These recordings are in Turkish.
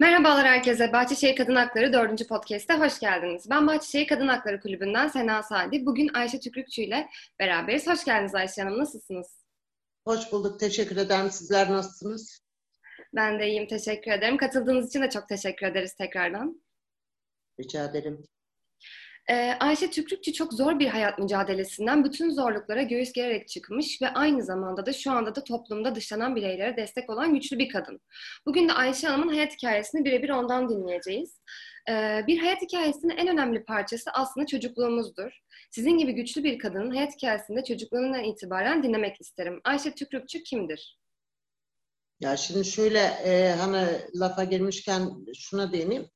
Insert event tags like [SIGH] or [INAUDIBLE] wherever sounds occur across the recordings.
Merhabalar herkese. Bahçeşehir Kadın Hakları 4. Podcast'te hoş geldiniz. Ben Bahçeşehir Kadın Hakları Kulübü'nden Sena Sadi. Bugün Ayşe Tükrükçü ile beraberiz. Hoş geldiniz Ayşe Hanım. Nasılsınız? Hoş bulduk. Teşekkür ederim. Sizler nasılsınız? Ben de iyiyim. Teşekkür ederim. Katıldığınız için de çok teşekkür ederiz tekrardan. Rica ederim. Ee, Ayşe Tükrükçü çok zor bir hayat mücadelesinden bütün zorluklara göğüs gererek çıkmış ve aynı zamanda da şu anda da toplumda dışlanan bireylere destek olan güçlü bir kadın. Bugün de Ayşe Hanım'ın hayat hikayesini birebir ondan dinleyeceğiz. Ee, bir hayat hikayesinin en önemli parçası aslında çocukluğumuzdur. Sizin gibi güçlü bir kadının hayat hikayesinde çocukluğundan itibaren dinlemek isterim. Ayşe Tükrükçü kimdir? Ya şimdi şöyle e, hani lafa girmişken şuna değineyim.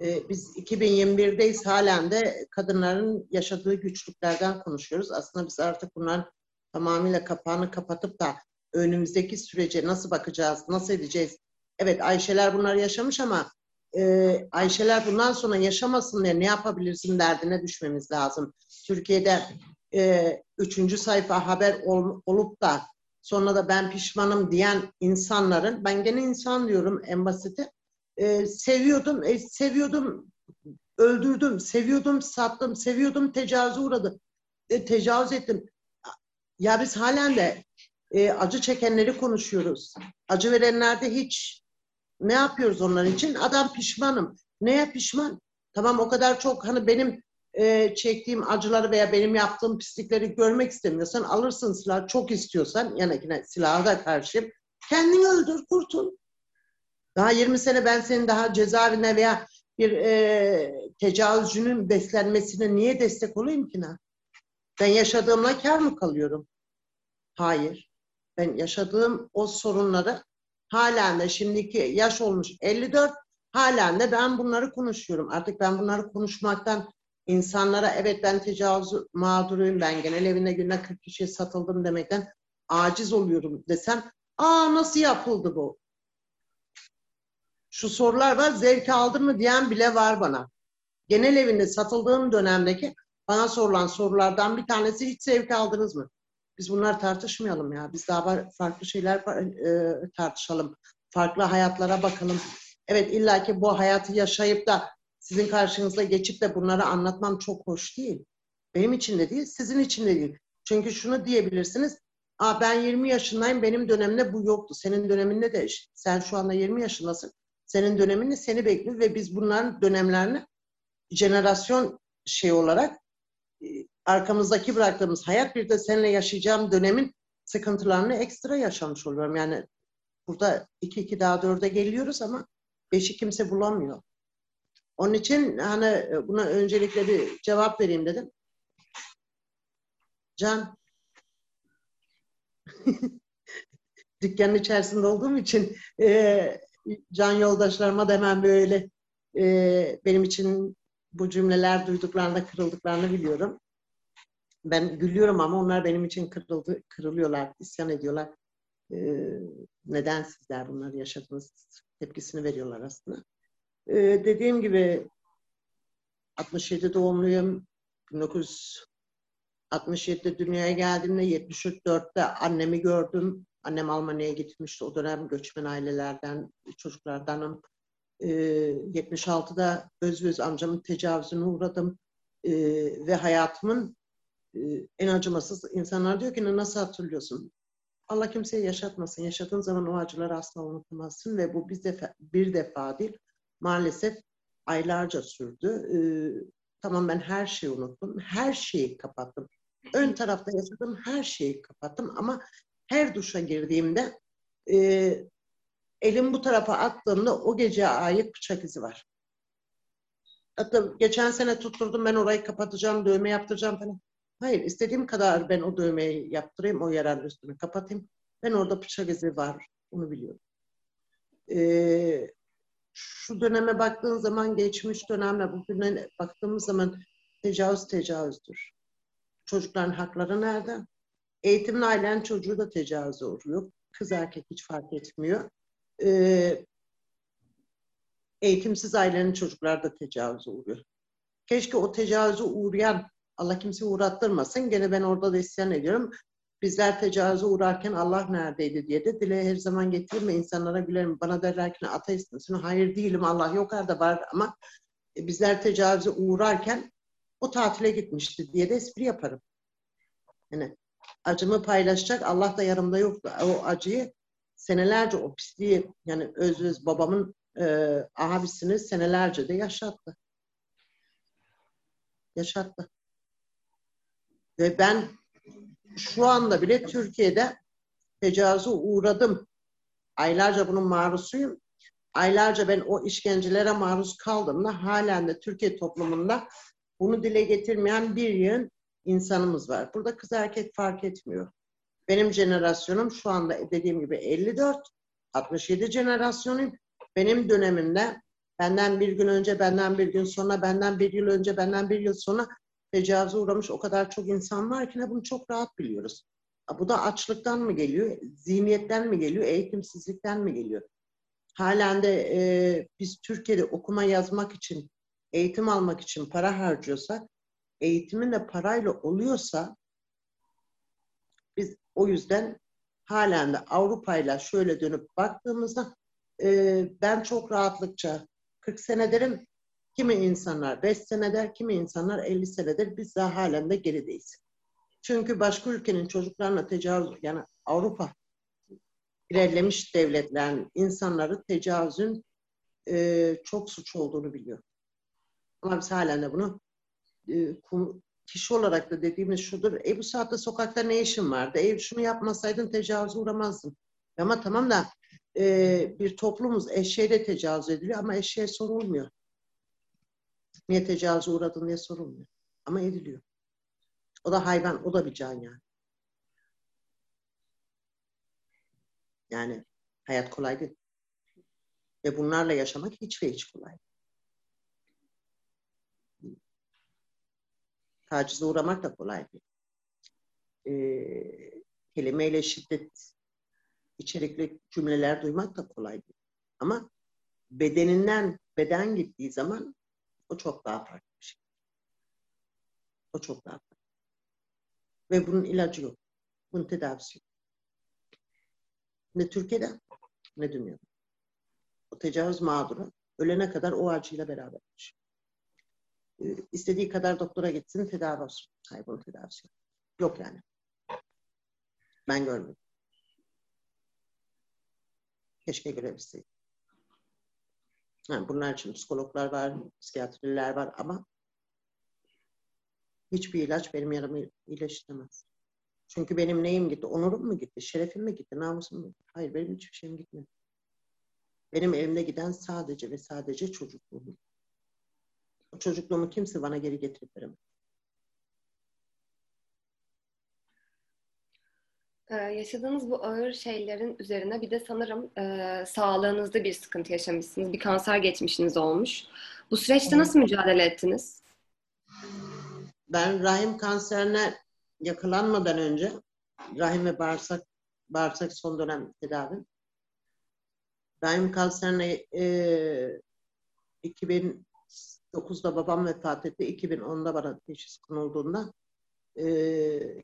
E, biz 2021'deyiz halen de kadınların yaşadığı güçlüklerden konuşuyoruz. Aslında biz artık bunların tamamıyla kapağını kapatıp da önümüzdeki sürece nasıl bakacağız, nasıl edeceğiz? Evet Ayşeler bunları yaşamış ama e, Ayşeler bundan sonra yaşamasın diye ne yapabilirsin derdine düşmemiz lazım. Türkiye'de e, üçüncü sayfa haber ol, olup da sonra da ben pişmanım diyen insanların, ben gene insan diyorum en basiti, e, seviyordum, e, seviyordum, öldürdüm, seviyordum, sattım, seviyordum, tecavüze uğradı, e, tecavüz ettim. Ya biz halen de e, acı çekenleri konuşuyoruz. Acı verenlerde hiç ne yapıyoruz onlar için? Adam pişmanım. Neye pişman? Tamam o kadar çok hani benim e, çektiğim acıları veya benim yaptığım pislikleri görmek istemiyorsan alırsın silahı çok istiyorsan yanakine silahı da karşı kendini öldür kurtul. Daha 20 sene ben senin daha cezaevine veya bir e, tecavüzcünün beslenmesine niye destek olayım ki? Ne? Ben yaşadığımla kar mı kalıyorum? Hayır. Ben yaşadığım o sorunları halen de şimdiki yaş olmuş 54 halen de ben bunları konuşuyorum. Artık ben bunları konuşmaktan insanlara evet ben tecavüz mağduruyum ben genel evinde günde 40 kişiye satıldım demekten aciz oluyorum desem aa nasıl yapıldı bu? Şu sorular var zevk aldın mı diyen bile var bana. Genel evinde satıldığım dönemdeki bana sorulan sorulardan bir tanesi hiç zevk aldınız mı? Biz bunlar tartışmayalım ya. Biz daha farklı şeyler e, tartışalım. Farklı hayatlara bakalım. Evet illaki bu hayatı yaşayıp da sizin karşınızda geçip de bunları anlatmam çok hoş değil. Benim için de değil, sizin için de değil. Çünkü şunu diyebilirsiniz. Aa, ben 20 yaşındayım, benim dönemimde bu yoktu. Senin döneminde de sen şu anda 20 yaşındasın. Senin döneminde seni bekliyor ve biz bunların dönemlerini jenerasyon şey olarak e, arkamızdaki bıraktığımız hayat bir de seninle yaşayacağım dönemin sıkıntılarını ekstra yaşamış oluyorum. Yani burada iki iki daha dörde geliyoruz ama beşi kimse bulamıyor. Onun için hani e, buna öncelikle bir cevap vereyim dedim. Can. [LAUGHS] Dükkanın içerisinde olduğum için e, can yoldaşlarıma da hemen böyle e, benim için bu cümleler duyduklarında kırıldıklarını biliyorum. Ben gülüyorum ama onlar benim için kırıldı, kırılıyorlar, isyan ediyorlar. E, neden sizler bunları yaşadınız tepkisini veriyorlar aslında. Ee, dediğim gibi 67 doğumluyum. 1967'de dünyaya geldiğimde 74'te annemi gördüm. Annem Almanya'ya gitmişti. O dönem göçmen ailelerden, çocuklardanım. Ee, 76'da Özvöz amcamın tecavüzüne uğradım. Ee, ve hayatımın e, en acımasız insanlar diyor ki nasıl hatırlıyorsun? Allah kimseye yaşatmasın. Yaşadığın zaman o acıları asla unutamazsın ve bu bir defa, bir defa değil maalesef aylarca sürdü. Ee, tamam ben her şeyi unuttum. Her şeyi kapattım. Ön tarafta yaşadığım her şeyi kapattım ama her duşa girdiğimde e, elim bu tarafa attığımda o gece ait bıçak izi var. Hatta geçen sene tutturdum ben orayı kapatacağım, dövme yaptıracağım falan. Hayır, istediğim kadar ben o dövmeyi yaptırayım, o yaranın üstünü kapatayım. Ben orada bıçak izi var, onu biliyorum. Ee, şu döneme baktığın zaman geçmiş dönemle bugüne baktığımız zaman tecavüz tecavüzdür. Çocukların hakları nerede? Eğitimli ailen çocuğu da tecavüze uğruyor. Kız erkek hiç fark etmiyor. Ee, eğitimsiz ailenin çocuklar da tecavüze uğruyor. Keşke o tecavüze uğrayan Allah kimse uğrattırmasın. Gene ben orada da isyan ediyorum. Bizler tecavüze uğrarken Allah neredeydi diye de dile her zaman getiririm ve insanlara gülerim. Bana derler ki ateist misin? Hayır değilim Allah yok arada var ama e, bizler tecavüze uğrarken o tatile gitmişti diye de espri yaparım. Yani acımı paylaşacak Allah da yanımda yoktu. O acıyı senelerce o pisliği yani öz öz babamın e, abisini senelerce de yaşattı. Yaşattı. Ve ben şu anda bile Türkiye'de tecavüze uğradım. Aylarca bunun maruzuyum. Aylarca ben o işkencelere maruz kaldığımda halen de Türkiye toplumunda bunu dile getirmeyen bir yığın insanımız var. Burada kız erkek fark etmiyor. Benim jenerasyonum şu anda dediğim gibi 54, 67 jenerasyonuyum. Benim dönemimde benden bir gün önce, benden bir gün sonra, benden bir yıl önce, benden bir yıl sonra tecavüze uğramış o kadar çok insan var ki bunu çok rahat biliyoruz. Bu da açlıktan mı geliyor, zihniyetten mi geliyor, eğitimsizlikten mi geliyor? Halen de e, biz Türkiye'de okuma yazmak için, eğitim almak için para harcıyorsak, eğitimin de parayla oluyorsa biz o yüzden halen de Avrupa'yla şöyle dönüp baktığımızda e, ben çok rahatlıkça 40 senelerin kimi insanlar 5 senedir, kimi insanlar 50 senedir biz daha halen de gerideyiz. Çünkü başka ülkenin çocuklarına tecavüz, yani Avrupa ilerlemiş devletlerin insanları tecavüzün e, çok suç olduğunu biliyor. Ama biz halen de bunu e, kişi olarak da dediğimiz şudur. E bu saatte sokakta ne işin vardı? E şunu yapmasaydın tecavüze uğramazdın. Ama tamam da e, bir toplumuz eşeğe tecavüz ediliyor ama eşeğe sorulmuyor. Niye tecavüze uğradın diye sorulmuyor. Ama ediliyor. O da hayvan, o da bir can yani. Yani hayat kolay değil. Ve bunlarla yaşamak hiç ve hiç kolay. Tacize uğramak da kolay değil. Ee, kelimeyle şiddet içerikli cümleler duymak da kolay değil. Ama bedeninden beden gittiği zaman o çok daha farklı bir şey. O çok daha farklı. Ve bunun ilacı yok. Bunun tedavisi yok. Ne Türkiye'de ne dünyada. O tecavüz mağduru ölene kadar o acıyla beraber yaşıyor. Ee, istediği kadar doktora gitsin tedavi olsun. Bunun tedavisi. Yok yani. Ben görmedim. Keşke görebilseydim. Yani bunlar için psikologlar var, psikiyatriler var ama hiçbir ilaç benim yaramı iyileştiremez. Çünkü benim neyim gitti? Onurum mu gitti? Şerefim mi gitti? Namusum mu gitti? Hayır benim hiçbir şeyim gitmedi. Benim elimde giden sadece ve sadece çocukluğum. O çocukluğumu kimse bana geri getirip veremez. Ee, yaşadığınız bu ağır şeylerin üzerine bir de sanırım e, sağlığınızda bir sıkıntı yaşamışsınız. Bir kanser geçmişiniz olmuş. Bu süreçte nasıl mücadele ettiniz? Ben rahim kanserine yakalanmadan önce rahim ve bağırsak bağırsak son dönem tedavi. Rahim kanserine e, 2009'da babam vefat etti. 2010'da bana teşhis konulduğunda e,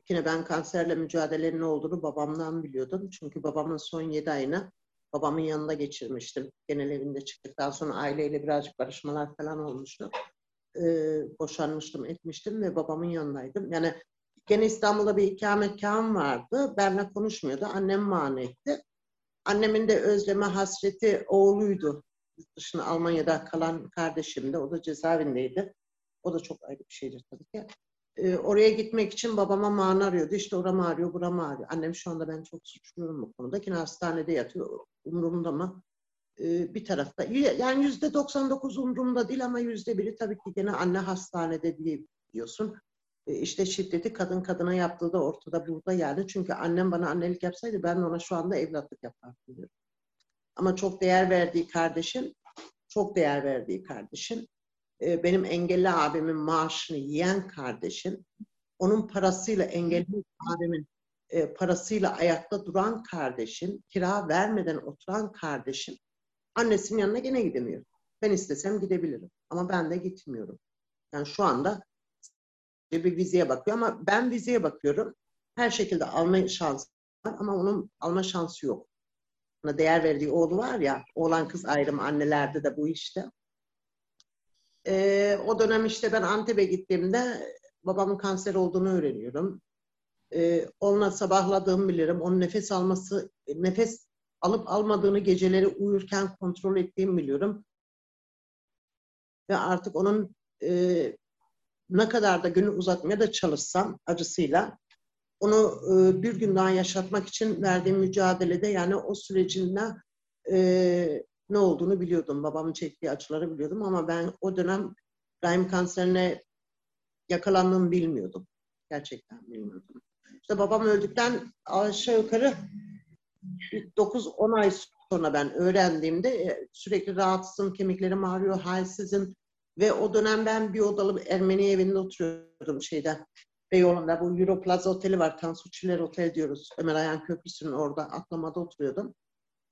yine ben kanserle mücadelenin ne olduğunu babamdan biliyordum. Çünkü babamın son 7 ayını babamın yanında geçirmiştim. Genel evinde çıktıktan sonra aileyle birazcık barışmalar falan olmuştu. E, boşanmıştım, etmiştim ve babamın yanındaydım. Yani gene İstanbul'da bir ikametgahım vardı. Benle konuşmuyordu. Annem mani etti. Annemin de özleme hasreti oğluydu. Yurt dışına Almanya'da kalan kardeşim de. O da cezaevindeydi. O da çok ayrı bir şeydir tabii ki e, oraya gitmek için babama mani arıyordu. İşte oram ağrıyor, buram ağrıyor. Annem şu anda ben çok suçluyorum bu konuda. Yine hastanede yatıyor. Umurumda mı? E, bir tarafta. Yani yüzde 99 umurumda değil ama yüzde biri tabii ki gene anne hastanede diye diyorsun. E, işte şiddeti kadın kadına yaptığı da ortada burada yani. Çünkü annem bana annelik yapsaydı ben ona şu anda evlatlık yapardım diyorum. Ama çok değer verdiği kardeşim, çok değer verdiği kardeşim e, benim engelli abimin maaşını yiyen kardeşim, onun parasıyla engelli abimin e, parasıyla ayakta duran kardeşim, kira vermeden oturan kardeşim, annesinin yanına gene gidemiyor. Ben istesem gidebilirim. Ama ben de gitmiyorum. Yani şu anda bir vizeye bakıyor ama ben vizeye bakıyorum. her şekilde alma şansı var ama onun alma şansı yok. Ona değer verdiği oğlu var ya, oğlan kız ayrımı annelerde de bu işte. Ee, o dönem işte ben Antep'e gittiğimde babamın kanser olduğunu öğreniyorum. Ee, onunla sabahladığımı bilirim. Onun nefes alması, nefes alıp almadığını geceleri uyurken kontrol ettiğimi biliyorum. Ve artık onun e, ne kadar da günü uzatmaya da çalışsam acısıyla onu e, bir gün daha yaşatmak için verdiğim mücadelede yani o sürecinde e, ne olduğunu biliyordum. Babamın çektiği acıları biliyordum ama ben o dönem rahim kanserine yakalandığımı bilmiyordum. Gerçekten bilmiyordum. İşte babam öldükten aşağı yukarı 9-10 ay sonra ben öğrendiğimde e, sürekli rahatsızım, kemiklerim ağrıyor, halsizim. Ve o dönem ben bir odalı Ermeni evinde oturuyordum şeyden. Beyoğlu'nda bu Europlaza Oteli var. Tansu Çiller Otel diyoruz. Ömer Ayhan Köprüsü'nün orada atlamada oturuyordum.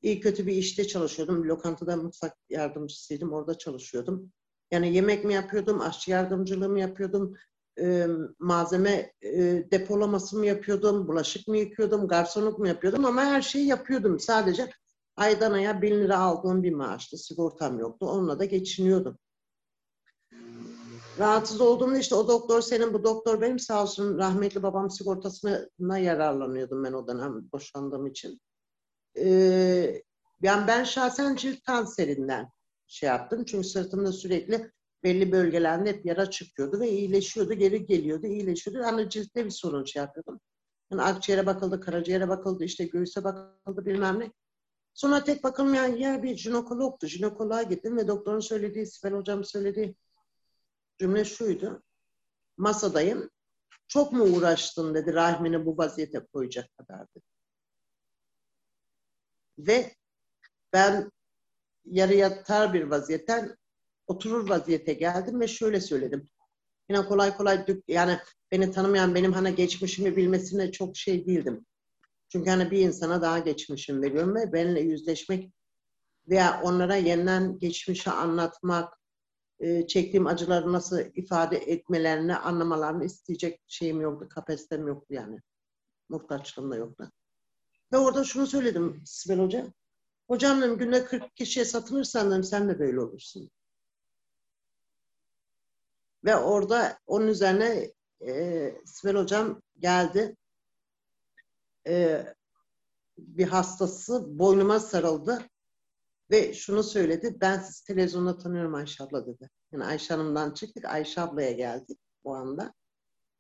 İyi kötü bir işte çalışıyordum. Lokantada mutfak yardımcısıydım. Orada çalışıyordum. Yani yemek mi yapıyordum, aşçı yardımcılığı mı yapıyordum, e, malzeme e, depolaması mı yapıyordum, bulaşık mı yıkıyordum, garsonluk mu yapıyordum ama her şeyi yapıyordum. Sadece aydan aya bin lira aldığım bir maaştı. Sigortam yoktu. Onunla da geçiniyordum. Rahatsız olduğumda işte o doktor senin, bu doktor benim sağ olsun rahmetli babam sigortasına yararlanıyordum ben o dönem boşandığım için. Ee, yani ben şahsen cilt kanserinden şey yaptım. Çünkü sırtımda sürekli belli bölgelerde hep yara çıkıyordu ve iyileşiyordu, geri geliyordu, iyileşiyordu. Yani ciltte bir sorun şey yapıyordum. Yani akciğere bakıldı, karaciğere bakıldı, işte göğüse bakıldı bilmem ne. Sonra tek bakılmayan yer bir jinekologtu. Jinekoloğa gittim ve doktorun söylediği, Sibel hocam söylediği cümle şuydu. Masadayım. Çok mu uğraştın dedi rahmini bu vaziyete koyacak kadar dedi. Ve ben yarı yatar bir vaziyetten oturur vaziyete geldim ve şöyle söyledim. Yine kolay kolay yani beni tanımayan benim hani geçmişimi bilmesine çok şey değildim. Çünkü hani bir insana daha geçmişim veriyorum ve benimle yüzleşmek veya onlara yeniden geçmişi anlatmak, e, çektiğim acıları nasıl ifade etmelerini, anlamalarını isteyecek şeyim yoktu, kapasitem yoktu yani. Muhtaçlığım da yoktu. Ve orada şunu söyledim Sibel Hoca. Hocam dedim, günde 40 kişiye satılırsan dedim, sen de böyle olursun. Ve orada onun üzerine e, Sibel Hocam geldi. E, bir hastası boynuma sarıldı ve şunu söyledi. Ben sizi televizyonda tanıyorum Ayşe abla dedi. Yani Ayşe Hanım'dan çıktık. Ayşe ablaya geldik o anda.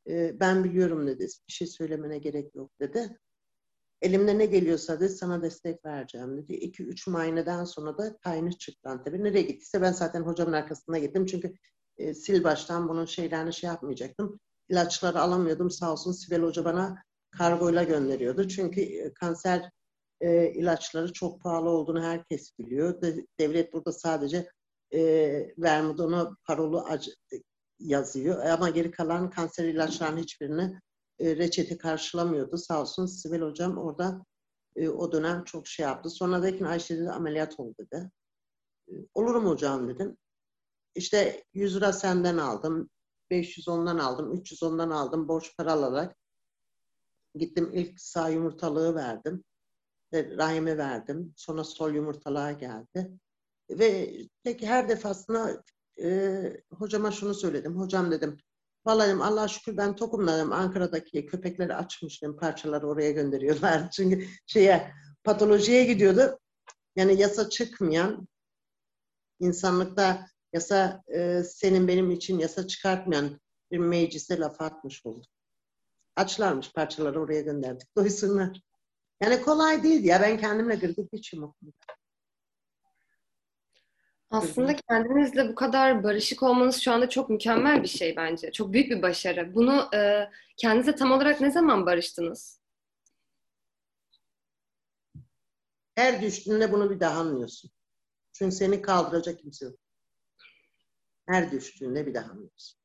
E, ben biliyorum dedi. Bir şey söylemene gerek yok dedi. Elimde ne geliyorsa dedi sana destek vereceğim dedi. 2-3 muayeneden sonra da tayini çıktı Antep'e. Nereye gittiyse ben zaten hocamın arkasına gittim. Çünkü e, sil baştan bunun şeylerini şey yapmayacaktım. İlaçları alamıyordum. Sağ olsun Sibel Hoca bana kargoyla gönderiyordu. Çünkü e, kanser e, ilaçları çok pahalı olduğunu herkes biliyor. De, devlet burada sadece e, vermidonu parolu acı, yazıyor. Ama geri kalan kanser ilaçlarının hiçbirini e, reçete karşılamıyordu. Sağ olsun Sibel Hocam orada e, o dönem çok şey yaptı. Sonra da Ayşe dedi ameliyat ol dedi. E, olur mu hocam dedim. İşte 100 lira senden aldım. 500 ondan aldım. 300 ondan aldım. Borç para alarak. Gittim ilk sağ yumurtalığı verdim. Rahime verdim. Sonra sol yumurtalığa geldi. Ve tek her defasında e, hocama şunu söyledim. Hocam dedim Vallahi Allah şükür ben tokum dedim. Ankara'daki köpekleri açmıştım. Parçaları oraya gönderiyorlar. [LAUGHS] Çünkü şeye patolojiye gidiyordu. Yani yasa çıkmayan insanlıkta yasa e, senin benim için yasa çıkartmayan bir meclise laf atmış oldu. Açlarmış parçaları oraya gönderdik. Doysunlar. Yani kolay değil ya. Ben kendimle gırgır geçiyorum okulda. Aslında kendinizle bu kadar barışık olmanız şu anda çok mükemmel bir şey bence. Çok büyük bir başarı. Bunu e, kendinize tam olarak ne zaman barıştınız? Her düştüğünde bunu bir daha anlıyorsun. Çünkü seni kaldıracak kimse yok. Her düştüğünde bir daha anlıyorsun.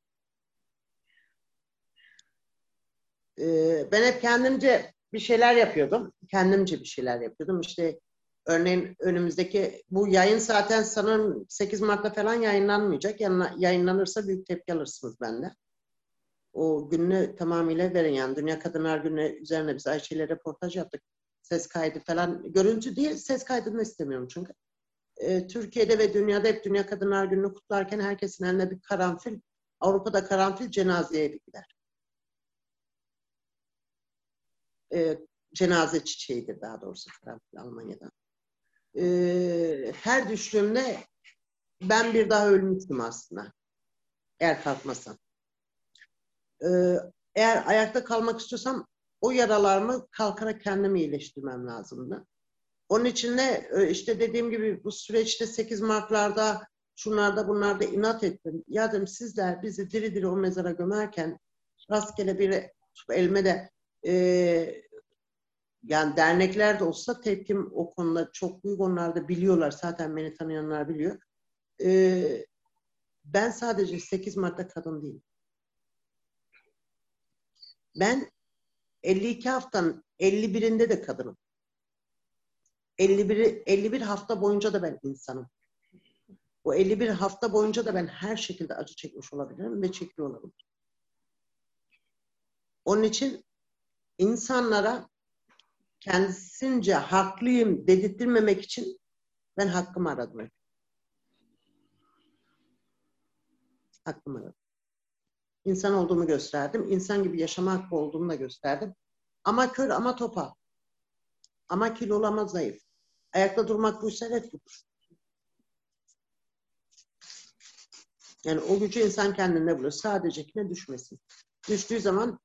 Ee, ben hep kendimce bir şeyler yapıyordum. Kendimce bir şeyler yapıyordum. İşte örneğin önümüzdeki bu yayın zaten sanırım 8 Mart'ta falan yayınlanmayacak. Yani yayınlanırsa büyük tepki alırsınız benden. o gününü tamamıyla verin. Yani Dünya Kadınlar Günü üzerine biz Ayşe ile röportaj yaptık. Ses kaydı falan. Görüntü değil, ses kaydını istemiyorum çünkü. Ee, Türkiye'de ve dünyada hep Dünya Kadınlar Günü'nü kutlarken herkesin eline bir karanfil, Avrupa'da karanfil cenazeye gider. Ee, cenaze çiçeğidir daha doğrusu karanfil Almanya'da. Ee, her düştüğümde ben bir daha ölmüştüm aslında. Eğer kalkmasam. Ee, eğer ayakta kalmak istiyorsam o yaralarımı kalkarak kendimi iyileştirmem lazımdı. Onun için de e, işte dediğim gibi bu süreçte 8 Mart'larda şunlarda bunlarda inat ettim. Ya dedim sizler bizi diri diri o mezara gömerken rastgele bir elime de e, yani dernekler de olsa tepkim o konuda çok büyük. Onlar da biliyorlar. Zaten beni tanıyanlar biliyor. E, ben sadece 8 Mart'ta kadın değilim. Ben 52 haftanın 51'inde de kadınım. 51, 51 hafta boyunca da ben insanım. O 51 hafta boyunca da ben her şekilde acı çekmiş olabilirim ve çekiyor olabilirim. Onun için insanlara kendisince haklıyım dedirtmemek için ben hakkımı aradım. Hakkımı aradım. İnsan olduğumu gösterdim. İnsan gibi yaşama hakkı olduğumu da gösterdim. Ama kör ama topa. Ama kilolu ama zayıf. Ayakta durmak buysa evet budur. Yani o gücü insan kendinde buluyor. Sadece kime düşmesin. Düştüğü zaman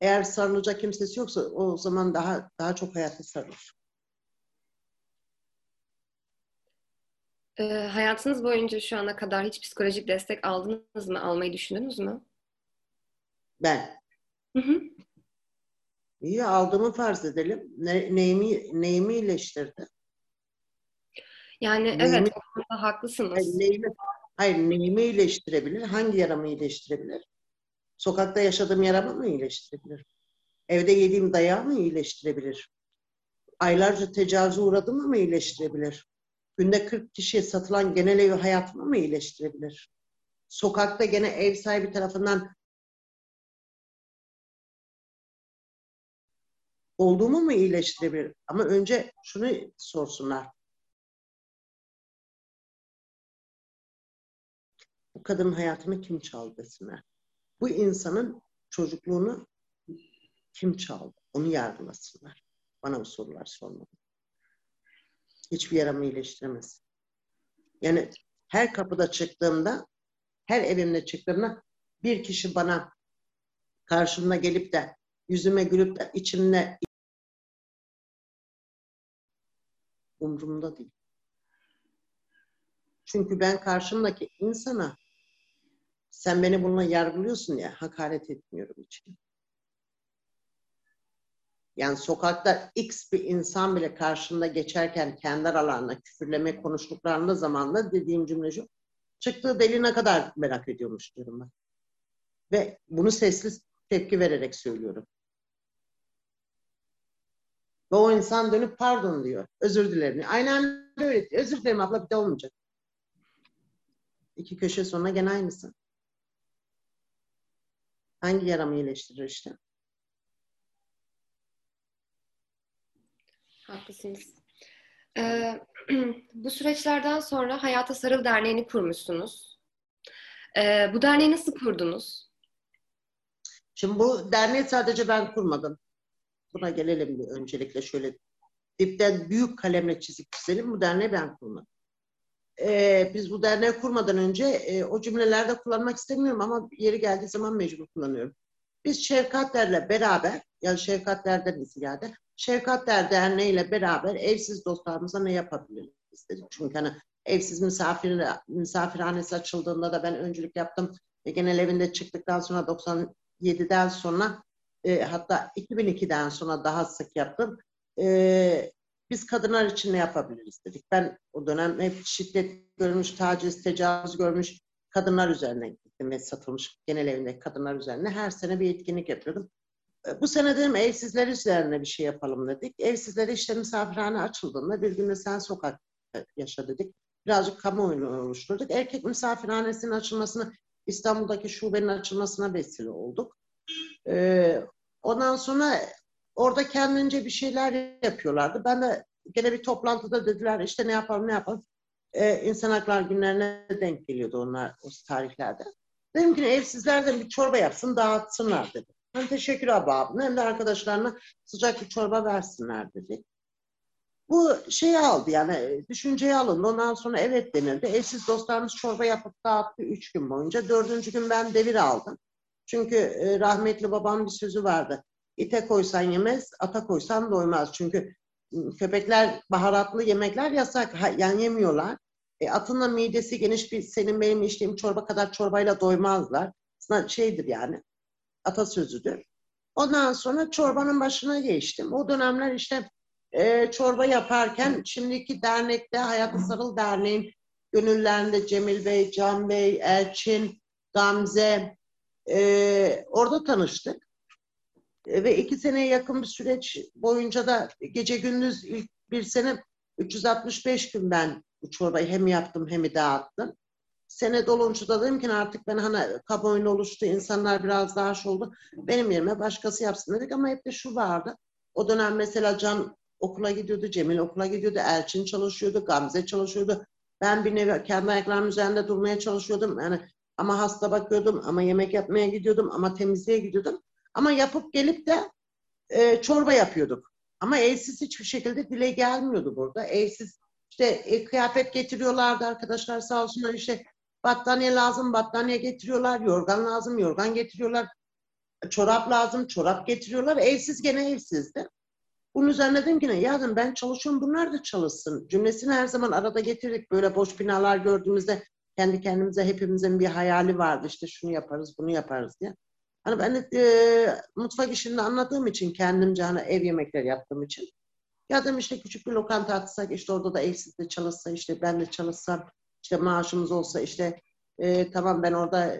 eğer sarılacak kimsesi yoksa o zaman daha daha çok hayatta sarılır. Ee, hayatınız boyunca şu ana kadar hiç psikolojik destek aldınız mı? Almayı düşündünüz mü? Ben. Hı hı. İyi aldığımı farz edelim. Ne, neyimi, neyimi iyileştirdi? Yani Neyimi- evet o konuda Hayır, haklısınız. neyimi, hayır, neyimi iyileştirebilir? Hangi yaramı iyileştirebilir? Sokakta yaşadığım yaramı mı iyileştirebilir? Evde yediğim dayağı mı iyileştirebilir? Aylarca tecavüze uğradığımı mı iyileştirebilir? Günde 40 kişiye satılan genel ev hayatımı mı iyileştirebilir? Sokakta gene ev sahibi tarafından olduğumu mu iyileştirebilir? Ama önce şunu sorsunlar. Bu kadının hayatını kim çaldı desinler. Bu insanın çocukluğunu kim çaldı? Onu yargılasınlar. Bana bu sorular sormadı. Hiçbir yaramı iyileştiremez. Yani her kapıda çıktığımda, her evimde çıktığımda bir kişi bana karşımda gelip de yüzüme gülüp de içimde umurumda değil. Çünkü ben karşımdaki insana sen beni bununla yargılıyorsun ya hakaret etmiyorum için. Yani sokakta X bir insan bile karşımda geçerken kendi aralarında küfürleme konuştuklarında zamanla dediğim cümle şu. Çıktığı deli ne kadar merak ediyormuş diyorum ben. Ve bunu sesli tepki vererek söylüyorum. Ve o insan dönüp pardon diyor. Özür dilerim. Aynen öyle. Özür dilerim abla bir de olmayacak. İki köşe sonra gene aynısı. Hangi yaramı iyileştirir işte? Haklısınız. Ee, [CLEARS THROAT] bu süreçlerden sonra Hayata Sarıl Derneği'ni kurmuşsunuz. Ee, bu derneği nasıl kurdunuz? Şimdi bu derneği sadece ben kurmadım. Buna gelelim bir öncelikle şöyle dipten büyük kalemle çizik çizelim. Bu derneği ben kurmadım. Ee, biz bu derneği kurmadan önce e, o cümlelerde kullanmak istemiyorum ama yeri geldiği zaman mecbur kullanıyorum. Biz Şefkatler'le beraber, yani Şefkatler'den ziyade, Şefkatler Derneği ile beraber evsiz dostlarımıza ne yapabiliriz dedik. Çünkü hani evsiz misafir, misafirhanesi açıldığında da ben öncülük yaptım. Ve genel evinde çıktıktan sonra 97'den sonra e, hatta 2002'den sonra daha sık yaptım. E, biz kadınlar için ne yapabiliriz dedik. Ben o dönem hep şiddet görmüş, taciz, tecavüz görmüş kadınlar üzerine gittim ve satılmış genel evindeki kadınlar üzerine her sene bir etkinlik yapıyordum. E, Bu sene dedim evsizler üzerine bir şey yapalım dedik. Evsizlere işte misafirhane açıldığında bir gün de sen sokak yaşa dedik. Birazcık kamuoyunu oluşturduk. Erkek misafirhanesinin açılmasını İstanbul'daki şubenin açılmasına vesile olduk. Ee, ondan sonra orada kendince bir şeyler yapıyorlardı. Ben de gene bir toplantıda dediler işte ne yapalım ne yapalım. Ee, İnsan Haklar günlerine denk geliyordu onlar o tarihlerde. Dedim ki evsizlerden bir çorba yapsın dağıtsınlar dedi. Ben teşekkür abi hem de arkadaşlarına sıcak bir çorba versinler dedi. Bu şeyi aldı yani düşünceyi alındı. Ondan sonra evet denildi. Evsiz dostlarımız çorba yapıp dağıttı üç gün boyunca. Dördüncü gün ben devir aldım. Çünkü e, rahmetli babam bir sözü vardı. İte koysan yemez, ata koysan doymaz. Çünkü ıı, köpekler baharatlı yemekler yasak. Yani yemiyorlar. E, atın da midesi geniş bir senin benim içtiğim çorba kadar çorbayla doymazlar. Aslında şeydir yani atasözüdür. Ondan sonra çorbanın başına geçtim. O dönemler işte e, çorba yaparken şimdiki dernekte Hayatı Sarıl Derneği'nin gönüllerinde Cemil Bey, Can Bey, Elçin, Gamze e, orada tanıştık. E, ve iki seneye yakın bir süreç boyunca da gece gündüz ilk bir sene 365 gün ben bu çorbayı hem yaptım hem dağıttım. Sene dolunca da dedim ki artık ben hani kamuoyuna oluştu, insanlar biraz daha şey oldu. Benim yerime başkası yapsın dedik ama hep de şu vardı. O dönem mesela Can okula gidiyordu, Cemil okula gidiyordu, Elçin çalışıyordu, Gamze çalışıyordu. Ben bir nevi kendi ayaklarımın üzerinde durmaya çalışıyordum. Yani ama hasta bakıyordum, ama yemek yapmaya gidiyordum, ama temizliğe gidiyordum. Ama yapıp gelip de e, çorba yapıyorduk. Ama evsiz hiçbir şekilde dile gelmiyordu burada. Evsiz işte e, kıyafet getiriyorlardı arkadaşlar sağ olsunlar işte battaniye lazım battaniye getiriyorlar, yorgan lazım yorgan getiriyorlar, çorap lazım çorap getiriyorlar. Evsiz gene evsizdi. Bunun üzerine dedim ki ne? Ya dedim ben çalışıyorum bunlar da çalışsın. Cümlesini her zaman arada getirdik. Böyle boş binalar gördüğümüzde kendi kendimize hepimizin bir hayali vardı. İşte şunu yaparız, bunu yaparız diye. Hani ben e, mutfak işini anladığım için kendimce hani ev yemekleri yaptığım için ya dedim işte küçük bir lokanta atsak işte orada da evsiz de çalışsa işte ben de çalışsam işte maaşımız olsa işte e, tamam ben orada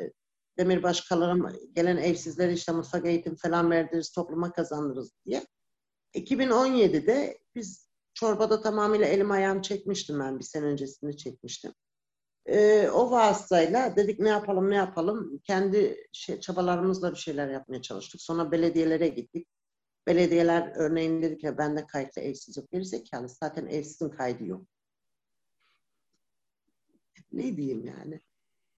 demirbaş kalırım gelen evsizleri işte mutfak eğitim falan verdiririz topluma kazandırırız diye. 2017'de biz çorbada tamamıyla elim ayağım çekmiştim ben bir sene öncesinde çekmiştim. Ee, o vasıtayla dedik ne yapalım ne yapalım kendi şey, çabalarımızla bir şeyler yapmaya çalıştık. Sonra belediyelere gittik. Belediyeler örneğin dedik ya bende kayıtlı evsiz yok. Geri zekalı zaten evsizin kaydı yok. Ne diyeyim yani.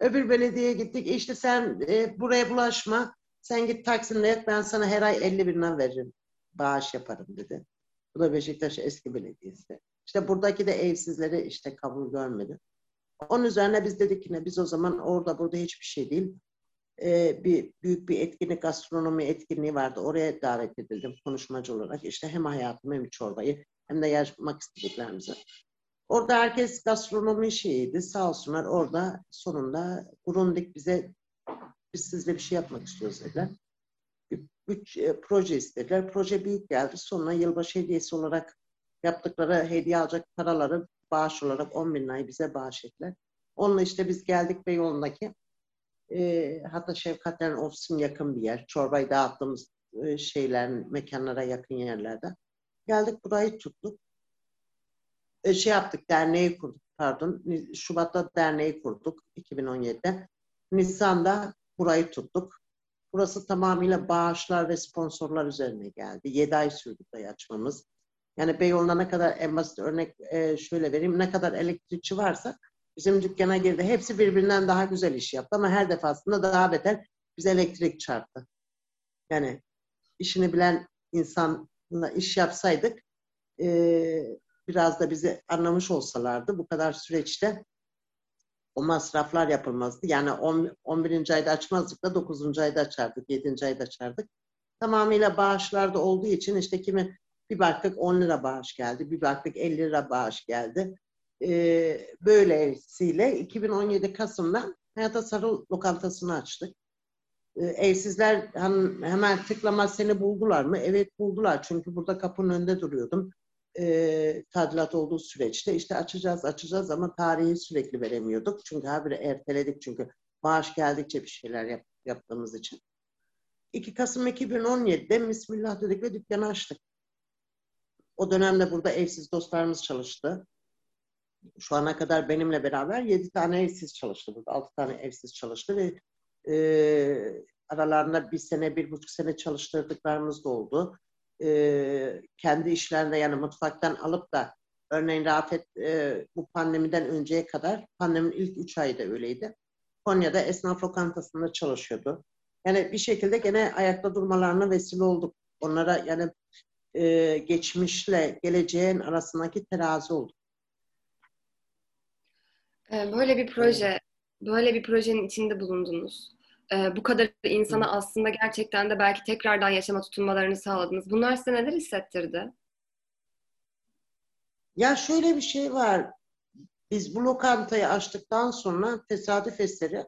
Öbür belediyeye gittik. İşte sen e, buraya bulaşma. Sen git Taksim'de et ben sana her ay 50 bin lira veririm bağış yaparım dedi. Bu da Beşiktaş eski belediyesi. İşte buradaki de evsizleri işte kabul görmedi. Onun üzerine biz dedik ki ne biz o zaman orada burada hiçbir şey değil. Ee, bir büyük bir etkinlik, gastronomi etkinliği vardı. Oraya davet edildim konuşmacı olarak. İşte hem hayatımı hem çorbayı hem de yaşamak istediklerimizi. Orada herkes gastronomi şeyiydi. Sağ olsunlar orada sonunda Grundig bize biz sizle bir şey yapmak istiyoruz dediler üç e, proje istediler. Proje büyük geldi. Sonra yılbaşı hediyesi olarak yaptıkları hediye alacak paraları bağış olarak 10 bin lirayı bize bağış ettiler. Onunla işte biz geldik Beyoğlu'ndaki e, hatta Şefkatler'in ofisin yakın bir yer. Çorbayı dağıttığımız e, şeyler, mekanlara yakın yerlerde. Geldik burayı tuttuk. E, şey yaptık, derneği kurduk pardon. Şubat'ta derneği kurduk 2017'de. Nisan'da burayı tuttuk. Burası tamamıyla bağışlar ve sponsorlar üzerine geldi. 7 ay sürdü burayı açmamız. Yani Beyoğlu'nda ne kadar en basit örnek e, şöyle vereyim. Ne kadar elektrikçi varsa bizim dükkana girdi. Hepsi birbirinden daha güzel iş yaptı ama her defasında daha beter bize elektrik çarptı. Yani işini bilen insanla iş yapsaydık e, biraz da bizi anlamış olsalardı bu kadar süreçte o masraflar yapılmazdı. Yani 10, 11. ayda açmazdık da 9. ayda açardık, 7. ayda açardık. Tamamıyla bağışlarda olduğu için işte kimi bir baktık 10 lira bağış geldi, bir baktık 50 lira bağış geldi. Ee, böylesiyle 2017 Kasım'da Hayata Sarı lokantasını açtık. Ee, evsizler hemen tıklama seni buldular mı? Evet buldular. Çünkü burada kapının önünde duruyordum e, tadilat olduğu süreçte işte açacağız açacağız ama tarihi sürekli veremiyorduk. Çünkü habire erteledik çünkü maaş geldikçe bir şeyler yap, yaptığımız için. 2 Kasım 2017'de Bismillah dedik ve dükkanı açtık. O dönemde burada evsiz dostlarımız çalıştı. Şu ana kadar benimle beraber 7 tane evsiz çalıştı burada. 6 tane evsiz çalıştı ve e, aralarında bir sene, bir buçuk sene çalıştırdıklarımız da oldu. E, kendi işlerinde yani mutfaktan alıp da örneğin Rafet e, bu pandemiden önceye kadar pandeminin ilk üç ayı da öyleydi. Konya'da esnaf lokantasında çalışıyordu. Yani bir şekilde gene ayakta durmalarına vesile olduk. Onlara yani e, geçmişle geleceğin arasındaki terazi olduk. Ee, Böyle bir proje, böyle bir projenin içinde bulundunuz. Ee, Bu kadar insana aslında gerçekten de belki tekrardan yaşama tutunmalarını sağladınız. Bunlar size neler hissettirdi? Ya şöyle bir şey var. Biz bu lokantayı açtıktan sonra tesadüf eseri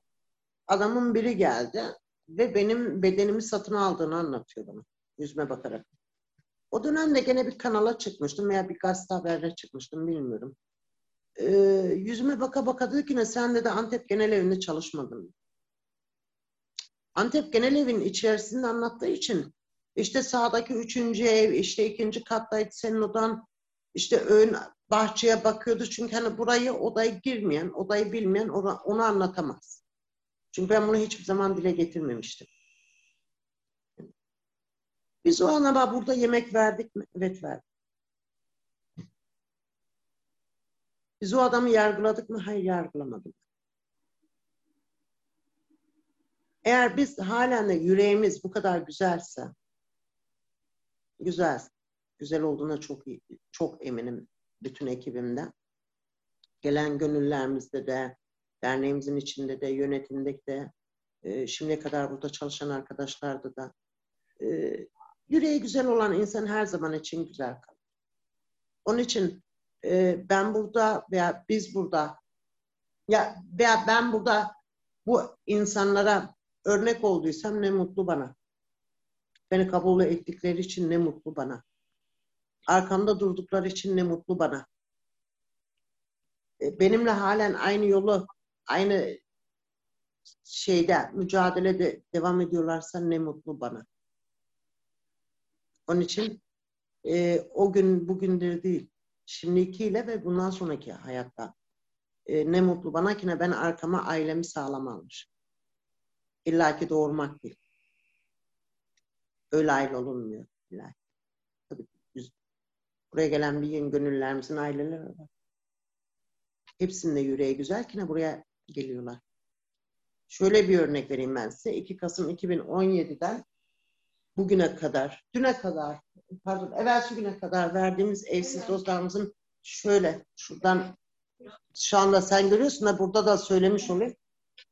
adamın biri geldi ve benim bedenimi satın aldığını anlatıyor bana. Yüzme bakarak. O dönemde gene bir kanala çıkmıştım veya bir gazete haberine çıkmıştım bilmiyorum. Ee, yüzüme baka baka dedi ki ne sen de Antep Genel Evi'nde çalışmadın. Antep Genel Evi'nin içerisinde anlattığı için işte sağdaki üçüncü ev, işte ikinci kattaydı senin odan, işte ön bahçeye bakıyordu. Çünkü hani burayı odaya girmeyen, odayı bilmeyen onu, anlatamaz. Çünkü ben bunu hiçbir zaman dile getirmemiştim. Biz o ana burada yemek verdik mi? Evet verdik. Biz o adamı yargıladık mı? Hayır yargılamadık. Eğer biz halen de yüreğimiz bu kadar güzelse, güzel, güzel olduğuna çok çok eminim bütün ekibimde. Gelen gönüllerimizde de, derneğimizin içinde de, yönetimde de, e, şimdiye kadar burada çalışan arkadaşlarda da yüreği güzel olan insan her zaman için güzel kalır. Onun için e, ben burada veya biz burada ya veya ben burada bu insanlara örnek olduysam ne mutlu bana. Beni kabul ettikleri için ne mutlu bana. Arkamda durdukları için ne mutlu bana. E, benimle halen aynı yolu, aynı şeyde, mücadelede devam ediyorlarsa ne mutlu bana. Onun için e, o gün bugündür değil, şimdikiyle ve bundan sonraki hayatta e, ne mutlu bana ki ne ben arkama ailemi sağlam almışım. İlla ki doğurmak değil. Öyle aile olunmuyor. İlla. Tabii biz, buraya gelen bir yeni gönüllerimizin aileleri var. Hepsinin de yüreği güzel ki ne buraya geliyorlar. Şöyle bir örnek vereyim ben size. 2 Kasım 2017'den bugüne kadar, düne kadar, pardon, evvelsi güne kadar verdiğimiz evsiz dostlarımızın şöyle, şuradan şu anda sen görüyorsun da burada da söylemiş olayım.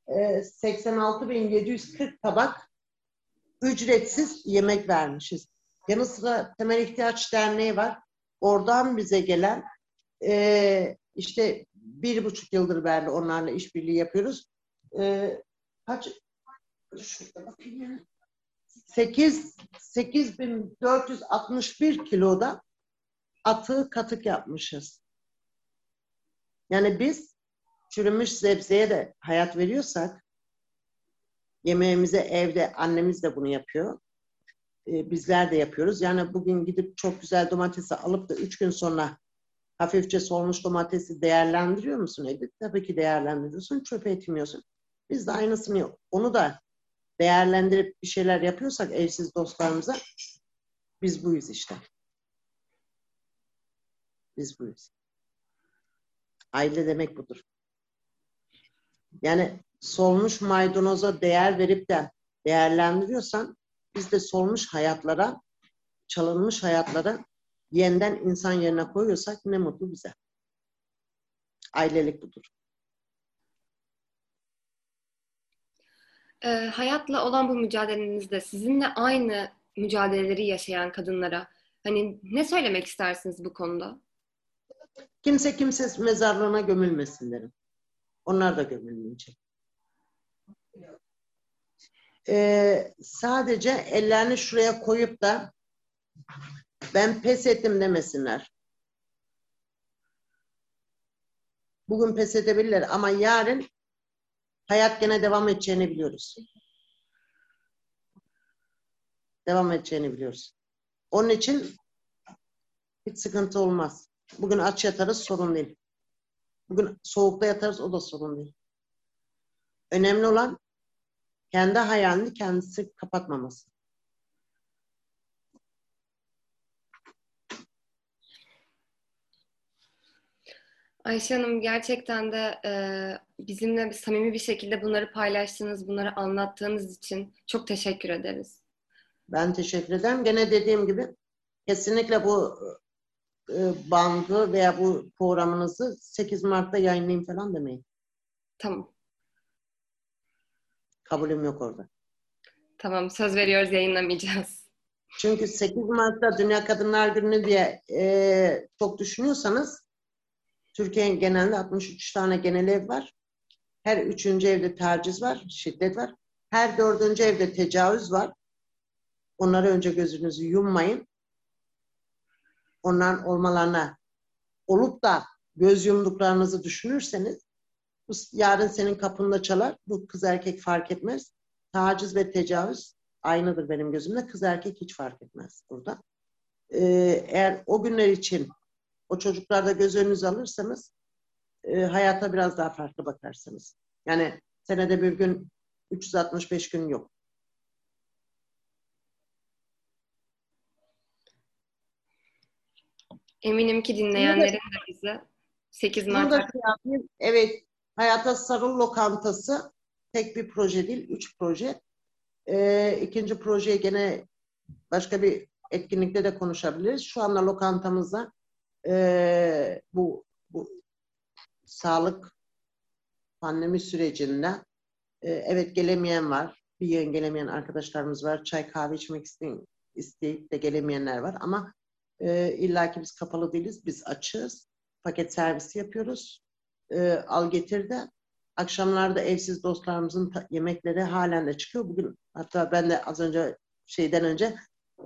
86.740 tabak ücretsiz yemek vermişiz. Yanı sıra Temel İhtiyaç Derneği var. Oradan bize gelen e, işte bir buçuk yıldır beri onlarla işbirliği yapıyoruz. E, kaç şurada bakayım. 8 8461 kiloda atığı katık yapmışız. Yani biz çürümüş sebzeye de hayat veriyorsak yemeğimize evde annemiz de bunu yapıyor. Ee, bizler de yapıyoruz. Yani bugün gidip çok güzel domatesi alıp da üç gün sonra hafifçe solmuş domatesi değerlendiriyor musun Edip? Tabii ki değerlendiriyorsun. Çöpe etmiyorsun. Biz de aynısını onu da değerlendirip bir şeyler yapıyorsak evsiz dostlarımıza biz buyuz işte. Biz buyuz. Aile demek budur. Yani solmuş maydanoza değer verip de değerlendiriyorsan biz de solmuş hayatlara, çalınmış hayatlara yeniden insan yerine koyuyorsak ne mutlu bize. Ailelik budur. Ee, hayatla olan bu mücadelenizde sizinle aynı mücadeleleri yaşayan kadınlara hani ne söylemek istersiniz bu konuda? Kimse kimse mezarlığına gömülmesin derim. Onlar da gömülmeyecek. Ee, sadece ellerini şuraya koyup da ben pes ettim demesinler. Bugün pes edebilirler ama yarın hayat gene devam edeceğini biliyoruz. Devam edeceğini biliyoruz. Onun için hiç sıkıntı olmaz. Bugün aç yatarız sorun değil. Bugün soğukta yatarız o da sorun değil. Önemli olan kendi hayalini kendisi kapatmaması. Ayşe Hanım gerçekten de e, bizimle samimi bir şekilde bunları paylaştığınız, bunları anlattığınız için çok teşekkür ederiz. Ben teşekkür ederim. Gene dediğim gibi kesinlikle bu e, bandı veya bu programınızı 8 Mart'ta yayınlayın falan demeyin. Tamam. Kabulüm yok orada. Tamam söz veriyoruz yayınlamayacağız. Çünkü 8 Mart'ta Dünya Kadınlar Günü diye e, çok düşünüyorsanız Türkiye'nin genelinde 63 tane genel ev var. Her üçüncü evde taciz var, şiddet var. Her dördüncü evde tecavüz var. Onları önce gözünüzü yummayın. Onların olmalarına olup da göz yumduklarınızı düşünürseniz yarın senin kapında çalar. Bu kız erkek fark etmez. Taciz ve tecavüz aynıdır benim gözümde. Kız erkek hiç fark etmez burada. Ee, eğer o günler için o çocuklarda göz önünüze alırsanız e, hayata biraz daha farklı bakarsınız. Yani senede bir gün 365 gün yok. Eminim ki dinleyenlerin de bizi 8 Bunu Mart. Evet, Hayata Sarıl Lokantası tek bir proje değil, üç proje. Ee, ikinci projeyi gene başka bir etkinlikte de konuşabiliriz. Şu anda lokantamızda e, bu, bu sağlık pandemi sürecinde e, evet gelemeyen var. Bir yığın gelemeyen arkadaşlarımız var. Çay kahve içmek isteyin, isteyip de gelemeyenler var. Ama e, illa ki biz kapalı değiliz. Biz açığız. Paket servisi yapıyoruz. E, al getir de akşamlarda evsiz dostlarımızın yemekleri halen de çıkıyor. Bugün hatta ben de az önce şeyden önce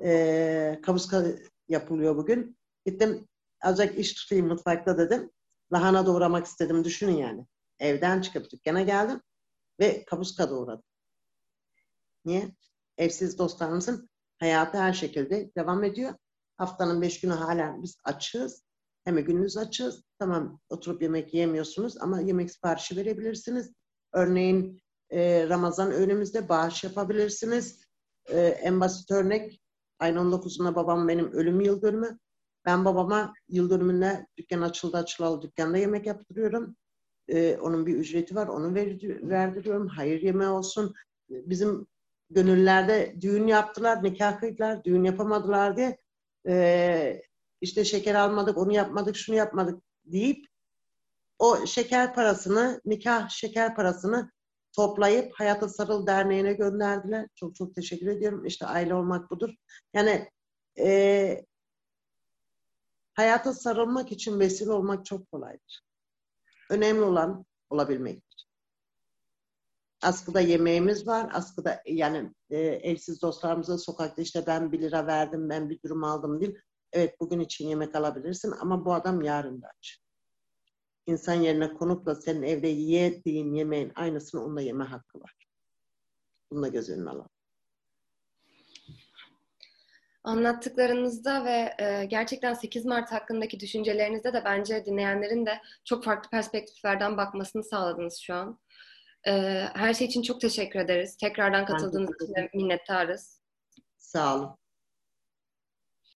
e, kavuska yapılıyor bugün. Gittim azıcık iş tutayım mutfakta dedim. Lahana doğramak istedim. Düşünün yani. Evden çıkıp dükkana geldim ve kapuska doğradım. Niye? Evsiz dostlarımızın hayatı her şekilde devam ediyor. Haftanın beş günü hala biz açığız. Hem gününüz açığız. Tamam oturup yemek yiyemiyorsunuz ama yemek siparişi verebilirsiniz. Örneğin e, Ramazan önümüzde bağış yapabilirsiniz. E, en basit örnek ayın 19'unda babam benim ölüm yıl dönümü. Ben babama yıl dönümünde dükkan açıldı açılalı dükkanda yemek yaptırıyorum. Ee, onun bir ücreti var. Onu ver, verdiriyorum. Hayır yemeği olsun. Bizim gönüllerde düğün yaptılar, nikah kıydılar, düğün yapamadılar diye ee, işte şeker almadık, onu yapmadık, şunu yapmadık deyip o şeker parasını, nikah şeker parasını toplayıp Hayata Sarıl Derneği'ne gönderdiler. Çok çok teşekkür ediyorum. İşte aile olmak budur. Yani e, hayata sarılmak için vesile olmak çok kolaydır. Önemli olan olabilmektir. Askıda yemeğimiz var. Askıda yani e, evsiz dostlarımıza sokakta işte ben bir lira verdim, ben bir durum aldım değil. Evet bugün için yemek alabilirsin ama bu adam yarın da aç. İnsan yerine konup da senin evde yediğin yemeğin aynısını onunla yeme hakkı var. Bunu da göz önüne alalım. Anlattıklarınızda ve e, gerçekten 8 Mart hakkındaki düşüncelerinizde de bence dinleyenlerin de çok farklı perspektiflerden bakmasını sağladınız şu an. E, her şey için çok teşekkür ederiz. Tekrardan katıldığınız için minnettarız. Sağ olun.